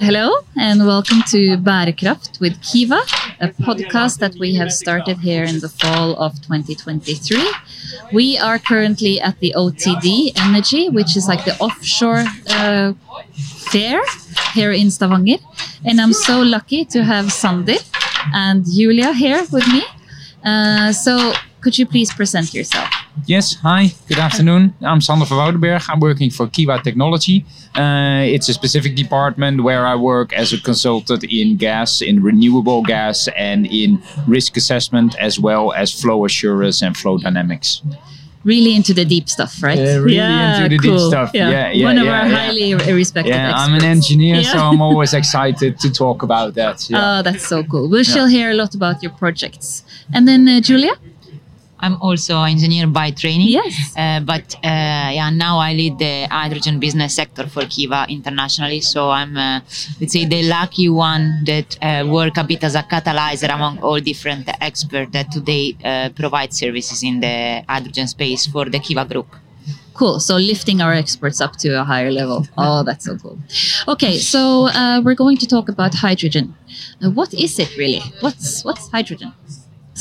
Hello and welcome to Bærekraft with Kiwa, a podcast that we have started here in the fall of 2023. We are currently at the OTD Energy, which is like the offshore uh, fair here in Stavanger. And I'm so lucky to have Sander and Giulia here with me. Uh, so could you please present yourself? Yes, hi, good afternoon. I'm Sander van Woudenberg. I'm working for Kiwa Technology. Uh, it's a specific department where I work as a consultant in gas, in renewable gas, and in risk assessment, as well as flow assurance and flow dynamics. Really into the deep stuff, right? Uh, really into the deep stuff. Yeah, yeah, One of yeah, our yeah. highly respected Yeah, experts. I'm an engineer, Yeah. so I'm always excited to talk about that. Yeah. Oh, that's so cool. We shall hear a lot about your projects. And then uh, Giulia? I'm also an engineer by training. Yes. Uh, but uh, yeah, now I lead the hydrogen business sector for Kiwa internationally. So I'm, uh, let's say, the lucky one that uh, work a bit as a catalyzer among all different experts that today uh, provide services in the hydrogen space for the Kiwa group. Cool. So lifting our experts up to a higher level. Oh, that's so cool. Okay, so uh, we're going to talk about hydrogen. Uh, what is it really? What's what's hydrogen?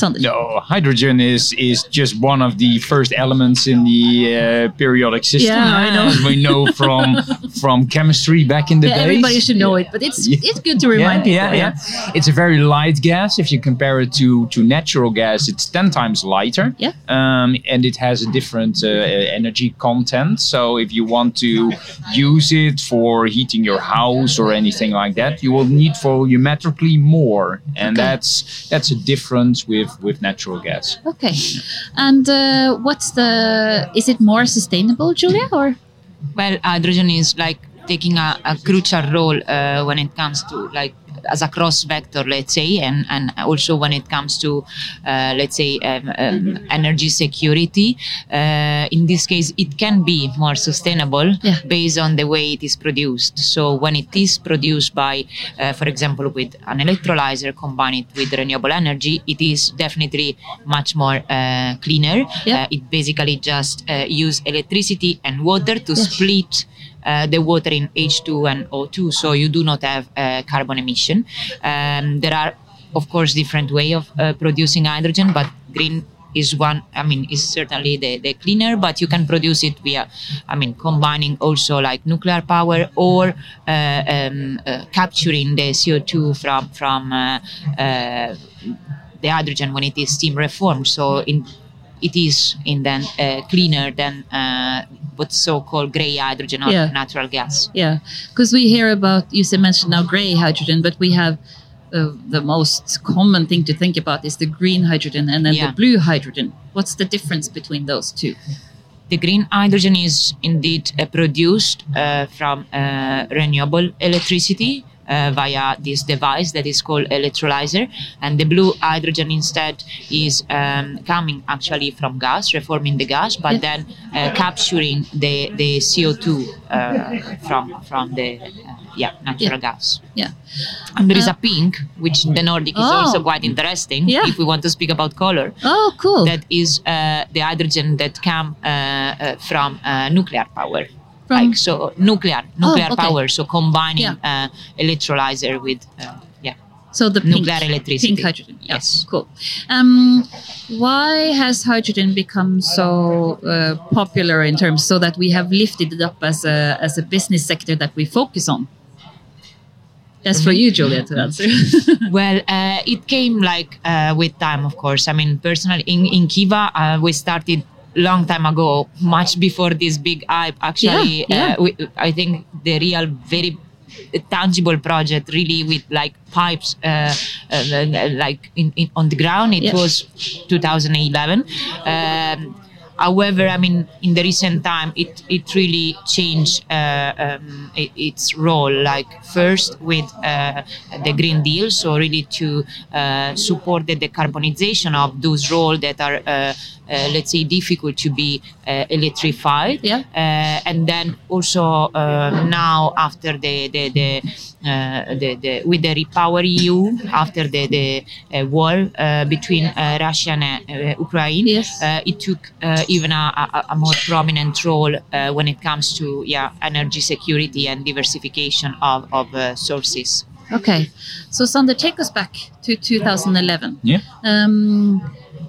No, hydrogen is is just one of the first elements in the uh, periodic system. Yeah, I know. As we know from from chemistry back in the Yeah, days. everybody should know Yeah. it, but it's Yeah. it's good to remind yeah, people. yeah, yeah. It's a very light gas. If you compare it to to natural gas, it's ten times lighter. Yeah. Um, and it has a different uh, energy content. So if you want to use it for heating your house or anything like that, you will need volumetrically more, and Okay. that's that's a difference with with natural gas. Okay. And uh, what's the? Is it more sustainable, Giulia, or? Well, hydrogen is like taking a, a crucial role uh, when it comes to like as a cross vector, let's say, and, and also when it comes to, uh, let's say, um, um, energy security. Uh, in this case, it can be more sustainable Yeah. based on the way it is produced. So when it is produced by, uh, for example, with an electrolyzer combined with renewable energy, it is definitely much more uh, cleaner. Yeah. Uh, it basically just uh, use electricity and water to split uh, the water in H2 and O2, so you do not have uh, carbon emission. Um, there are, of course, different way of uh, producing hydrogen, but green is one. I mean, is certainly the, the cleaner, but you can produce it via, I mean, combining also like nuclear power or uh, um, uh, capturing the CO2 from from uh, the hydrogen when it is steam reformed. So in it is in then uh, cleaner than uh, what's so-called gray hydrogen or Yeah. natural gas. Yeah, because we hear about you said mentioned now gray hydrogen, but we have uh, the most common thing to think about is the green hydrogen and then Yeah. the blue hydrogen. What's the difference between those two? The green hydrogen is indeed uh, produced uh, from uh, renewable electricity. Uh, via this device that is called electrolyzer and the blue hydrogen instead is um, coming actually from gas reforming the gas but Yeah. then uh, capturing the, the co2 uh, from from the uh, yeah natural Yeah. gas Yeah. And there is Uh, a pink, which in the Nordic is Oh. also quite interesting Yeah. if we want to speak about color. Oh, cool. That is uh, the hydrogen that come uh, uh, from uh, nuclear power. From- like so, nuclear, nuclear okay. power. So combining Yeah. uh, electrolyzer with uh, yeah, so the pink, nuclear electricity. pink hydrogen. Yeah, Yes. cool. Um, why has hydrogen become so uh, popular in terms so that we have lifted it up as a as a business sector that we focus on? That's for you, Giulia, to answer. well, uh, it came like uh, with time, of course. I mean, personally, in, in Kiwa, uh, we started long time ago, much before this big hype. Actually, Yeah, yeah. Uh, we, I think the real, very tangible project, really with like pipes, uh, uh, like in, in, on the ground. It Yeah. was 2011. Um, However, I mean, in the recent time, it, it really changed uh, um, i- its role. Like first with uh, the Green Deal, so really to uh, support the decarbonization of those roles that are, uh, uh, let's say, difficult to be uh, electrified. Yeah. Uh, and then also uh, now after the the, the, uh, the, the with the Repower EU after the the uh, war uh, between uh, Russia and uh, Ukraine, Yes. uh, it took uh, even a, a, a, more prominent role uh, when it comes to yeah energy security and diversification of, of uh, sources. Okay, so Sander, take us back to 2011. Yeah. Um,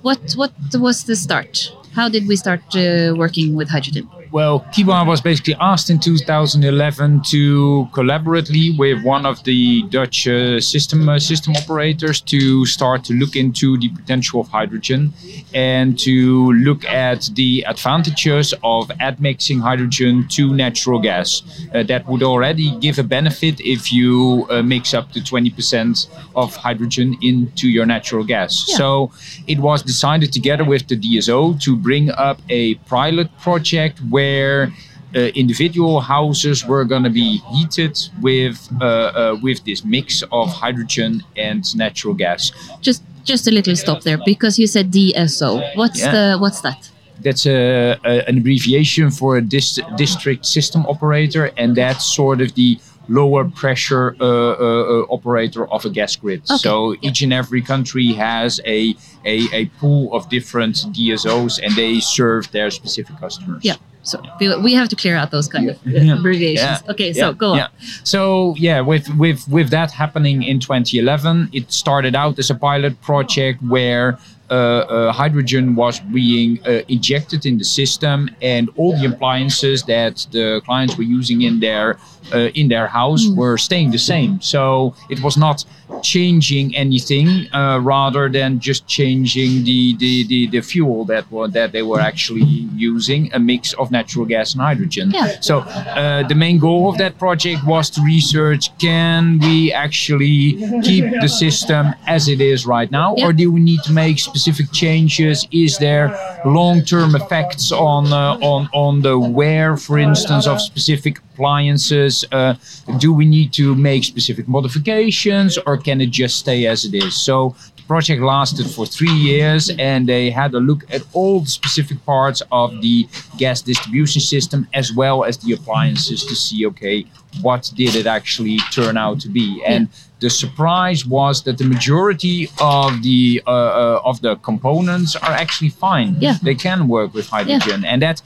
what what was the start? How did we start uh, working with hydrogen? Well, Kiwa was basically asked in 2011 to collaboratively with one of the Dutch uh, system uh, system operators to start to look into the potential of hydrogen and to look at the advantages of admixing hydrogen to natural gas. Uh, that would already give a benefit if you uh, mix up to 20% of hydrogen into your natural gas. Yeah. So it was decided together with the DSO to bring up a pilot project where uh, individual houses were going to be heated with uh, uh, with this mix of hydrogen and natural gas. Just just a little stop there because you said DSO. What's Yeah. the what's that? That's a, a, an abbreviation for a dis- district system operator, and that's sort of the lower pressure uh, uh, uh, operator of a gas grid. Okay. So each and every country has a, a a pool of different DSOs, and they serve their specific customers. Yeah. So we, have to clear out those kind of uh, Yeah. abbreviations. Okay, so Yeah, go on. yeah. So yeah, with with with that happening in 2011, it started out as a pilot project where. Uh, uh, hydrogen was being uh, injected in the system, and all the appliances that the clients were using in their uh, in their house Mm. were staying the same. So it was not changing anything, uh, rather than just changing the, the, the, the fuel that were, that they were actually using, a mix of natural gas and hydrogen. Yeah. So uh, the main goal of that project was to research: can we actually keep the system as it is right now, Yeah. or do we need to make specific changes? Is there long-term effects on uh, on on the wear, for instance, of specific appliances? Uh, do we need to make specific modifications, or can it just stay as it is? So the project lasted for three years, and they had a look at all the specific parts of the gas distribution system as well as the appliances to see, okay, what did it actually turn out to be? And the surprise was that the majority of the uh, uh, of the components are actually fine. Yeah. They can work with hydrogen, and that.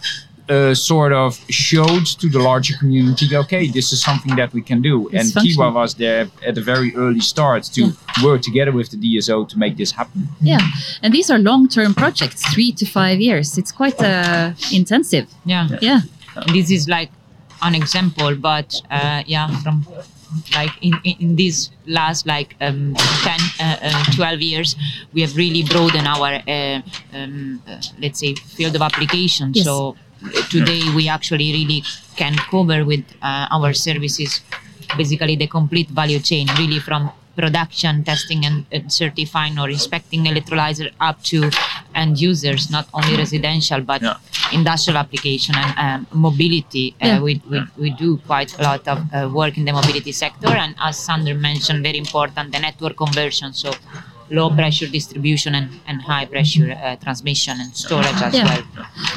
Uh, sort of showed to the larger community, okay, this is something that we can do. It's and functional. Kiwa was there at the very early start to work together with the DSO to make this happen. Yeah, and these are long-term projects, three to five years. It's quite uh, intensive. Yeah. Yeah. this is like an example but uh, yeah from like in, in, these last like um, 10 uh, uh, 12 years we have really broadened our uh, um, uh, let's say field of application Yes. so today we actually really can cover with uh, our services basically the complete value chain really from production testing and, and certifying or inspecting electrolyzer up to end users not only residential but Yeah. industrial application and um, mobility. Uh, Yeah. we, we, we do quite a lot of uh, work in the mobility sector, and as Sander mentioned, very important the network conversion. So low pressure distribution and, and high pressure uh, transmission and storage as Yeah. well.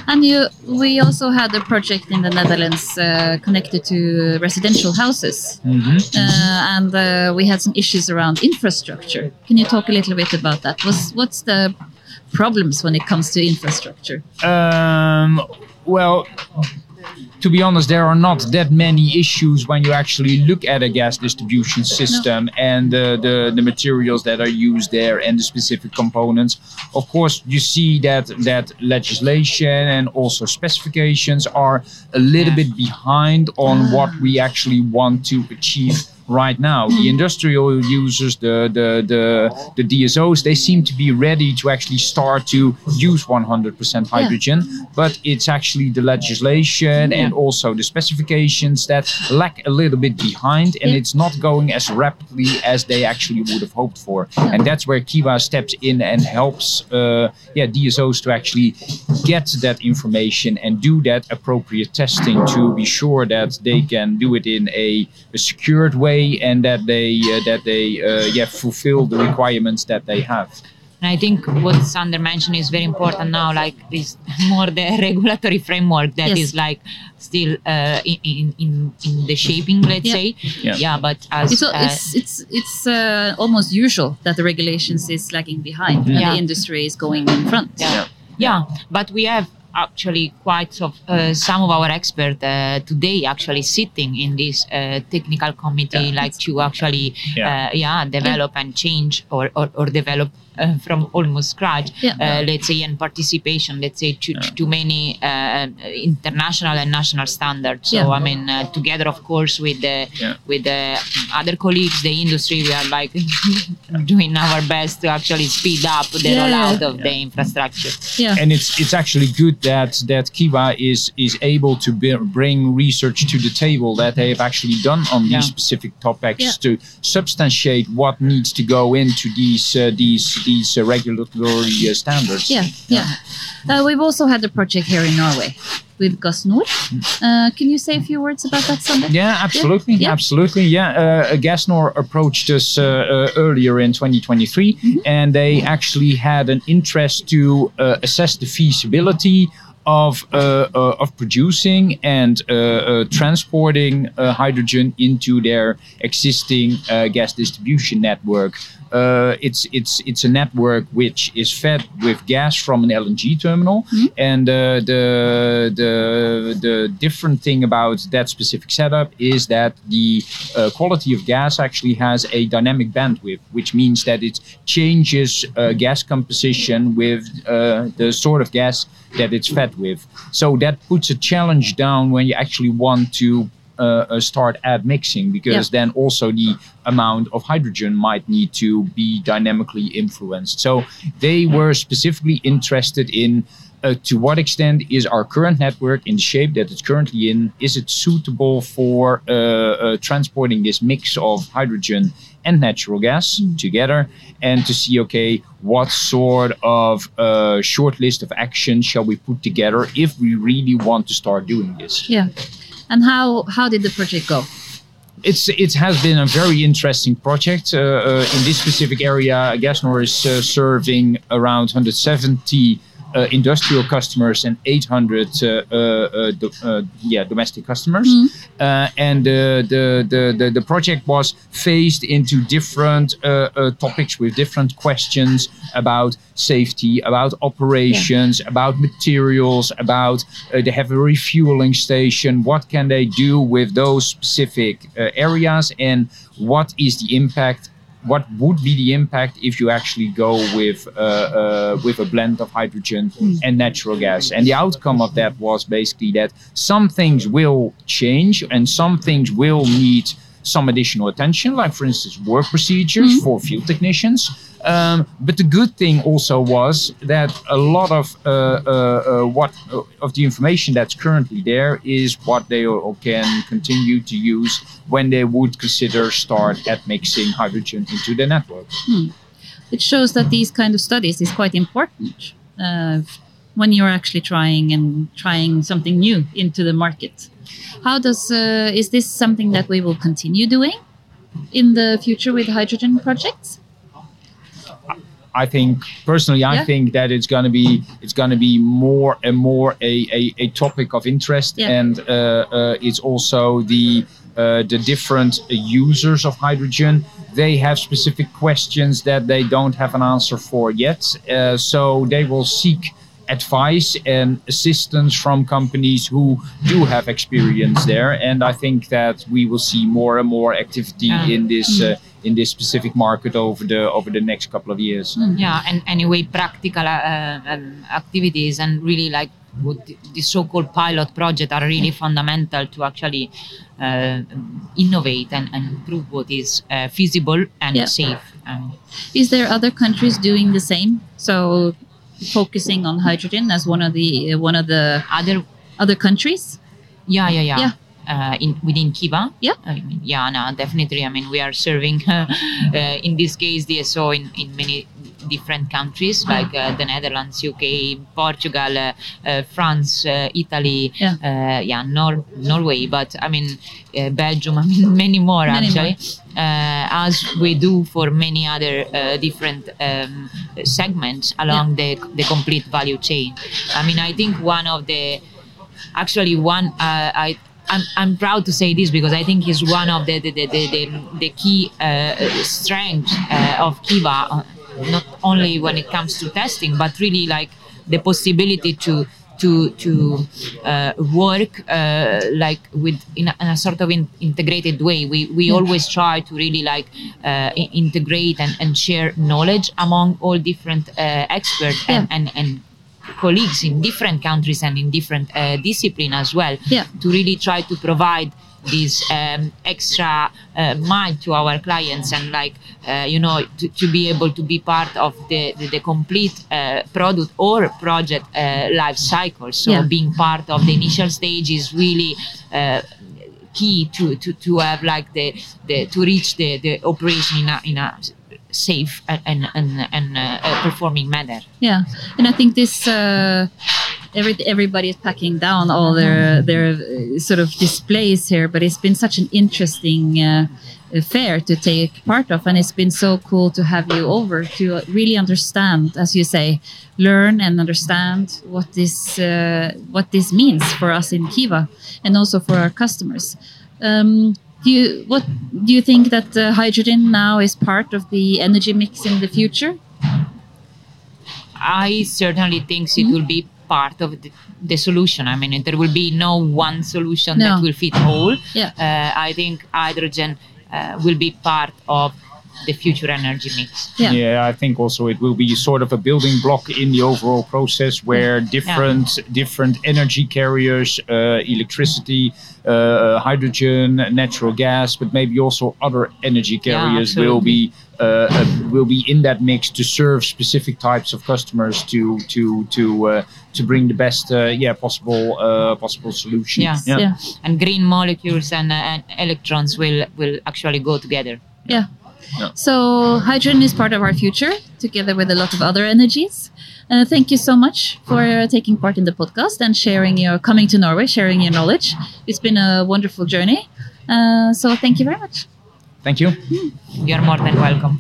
And you, we also had a project in the Netherlands uh, connected to residential houses, uh, and uh, we had some issues around infrastructure. Can you talk a little bit about that? What's what's the problems when it comes to infrastructure? Um, well, to be honest, there are not that many issues when you actually look at a gas distribution system and the, the, the materials that are used there and the specific components. Of course, you see that that legislation and also specifications are a little Yeah. bit behind on what we actually want to achieve right now. The industrial users, the, the the the DSOs, they seem to be ready to actually start to use 100% hydrogen, but it's actually the legislation and also the specifications that lack a little bit behind, and Yeah. it's not going as rapidly as they actually would have hoped for. And that's where Kiwa steps in and helps, uh, yeah, DSOs to actually get that information and do that appropriate testing to be sure that they can do it in a, a secured way and that they uh, that they uh, yeah fulfill the requirements that they have. And I think what Sander mentioned is very important now, like is more the regulatory framework that is Yes. like still uh, in, in, in in the shaping, let's Yeah. say. Yeah. yeah. but as It's, uh, it's it's it's uh, almost usual that the regulations is lagging behind and Yeah. the industry is going in front. yeah. yeah but we have actually quite of uh, some of our experts uh, today actually sitting in this uh, technical committee Yeah. like to actually Yeah. uh, yeah develop and change or, or, or develop uh, from almost scratch Yeah. uh, let's say and participation let's say to, to many uh, international and national standards so Yeah. i mean uh, together of course with the Yeah. with the other colleagues the industry we are like doing our best to actually speed up the Yeah. rollout of the infrastructure Yeah. and it's it's actually good that that Kiwa is is able to be, bring research to the table that they have actually done on these Yeah. specific topics Yeah. to substantiate what needs to go into these uh, these these uh, regulatory uh, standards. Yeah, yeah. Uh, we've also had a project here in Norway with Gasnor. Uh, can you say a few words about that, Sander? Yeah, absolutely, Yeah. absolutely. Yeah, uh, Gasnor approached us uh, uh, earlier in 2023, Mm-hmm. and they actually had an interest to uh, assess the feasibility of uh, uh, of producing and uh, uh, transporting uh, hydrogen into their existing uh, gas distribution network. Uh, it's it's it's a network which is fed with gas from an LNG terminal, and uh, the the the different thing about that specific setup is that the uh, quality of gas actually has a dynamic bandwidth, which means that it changes uh, gas composition with uh, the sort of gas that it's fed with. So that puts a challenge down when you actually want to uh, uh, start admixing because Yeah. then also the amount of hydrogen might need to be dynamically influenced. So they were specifically interested in uh, to what extent is our current network in the shape that it's currently in is it suitable for uh, uh, transporting this mix of hydrogen and natural gas together and to see okay what sort of uh, short list of actions shall we put together if we really want to start doing this Yeah. And how how did the project go? it's it has been a very interesting project. Uh, uh, in this specific area, Gasnor is uh, serving around 170 uh, industrial customers and 800 uh, uh, uh, do, uh, yeah domestic customers. Uh, and uh, the, the the the project was phased into different uh, uh, topics with different questions about safety, about operations, about materials, about uh, they have a refueling station. What can they do with those specific uh, areas, and what is the impact? What would be the impact if you actually go with uh, uh, with a blend of hydrogen and natural gas? And the outcome of that was basically that some things will change and some things will need some additional attention, like for instance, work procedures for field technicians. Um, but the good thing also was that a lot of uh, uh, uh, what uh, of the information that's currently there is what they can continue to use when they would consider start at mixing hydrogen into the network. It shows that these kind of studies is quite important uh, when you're actually trying and trying something new into the market. How does uh, is this something that we will continue doing in the future with hydrogen projects? I think personally, I Yeah. think that it's gonna be it's gonna be more and more a, a, a topic of interest, Yeah. and uh, uh, it's also the uh, the different users of hydrogen. They have specific questions that they don't have an answer for yet, uh, so they will seek advice and assistance from companies who do have experience there and i think that we will see more and more activity Yeah. in this uh, in this specific market over the over the next couple of years yeah and anyway practical uh, um, activities and really like what the, the so-called pilot project are really fundamental to actually uh, innovate and, and improve what is uh, feasible and Yeah. safe um, Is there other countries doing the same? So focusing on hydrogen as one of the uh, one of the other other countries? Yeah, yeah, yeah. Yeah. Uh, in within Kiwa. Yeah. I mean, yeah, no, definitely. I mean, we are serving uh, in this case DSO in, in many different countries like uh, the Netherlands, UK, Portugal, uh, uh, France, uh, Italy, Yeah. uh, yeah, Nor- Norway. But I mean, uh, Belgium. I mean, many more Many actually. Uh, as we do for many other uh, different um, segments along the the complete value chain. I mean, I think one of the actually one uh, I. I'm, I'm proud to say this because I think it's one of the the, the, the, the, the key uh, strengths uh, of Kiwa, not only when it comes to testing, but really like the possibility to to to uh, work uh, like with in a, in a sort of in, integrated way. We we always try to really like uh, integrate and, and share knowledge among all different uh, experts and, and and colleagues in different countries and in different uh, discipline as well Yeah. to really try to provide this um, extra uh, mind to our clients and like uh, you know to, to be able to be part of the, the, the complete uh, product or project uh, life cycle. So Yeah. being part of the initial stage is really uh, key to, to, to have like the, the to reach the, the operation in a, in a safe and and, and, and uh, uh, performing manner. Yeah, and I think this uh, every everybody is packing down all their their uh, sort of displays here, but it's been such an interesting uh, fair to take part of, and it's been so cool to have you over to really understand, as you say, learn and understand what this uh, what this means for us in Kiwa, and also for our customers. Um, do you what do you think that uh, hydrogen now is part of the energy mix in the future? I certainly think it will be part of the, the solution. I mean, there will be no one solution No. that will fit all. Yeah. Uh, I think hydrogen uh, will be part of the future energy mix. Yeah. Yeah, I think also it will be sort of a building block in the overall process where different different energy carriers, uh, electricity, uh, hydrogen, natural gas, but maybe also other energy carriers will be uh, uh, will be in that mix to serve specific types of customers to to to uh, to bring the best uh, yeah possible uh, possible solution. Yeah. yeah. And green molecules and, uh, and electrons will, will actually go together. Yeah. Yeah. So hydrogen is part of our future, together with a lot of other energies. Uh, thank you so much for uh, taking part in the podcast and sharing your coming to Norway, sharing your knowledge. It's been a wonderful journey. Uh, so thank you very much. Thank you. You're more than welcome.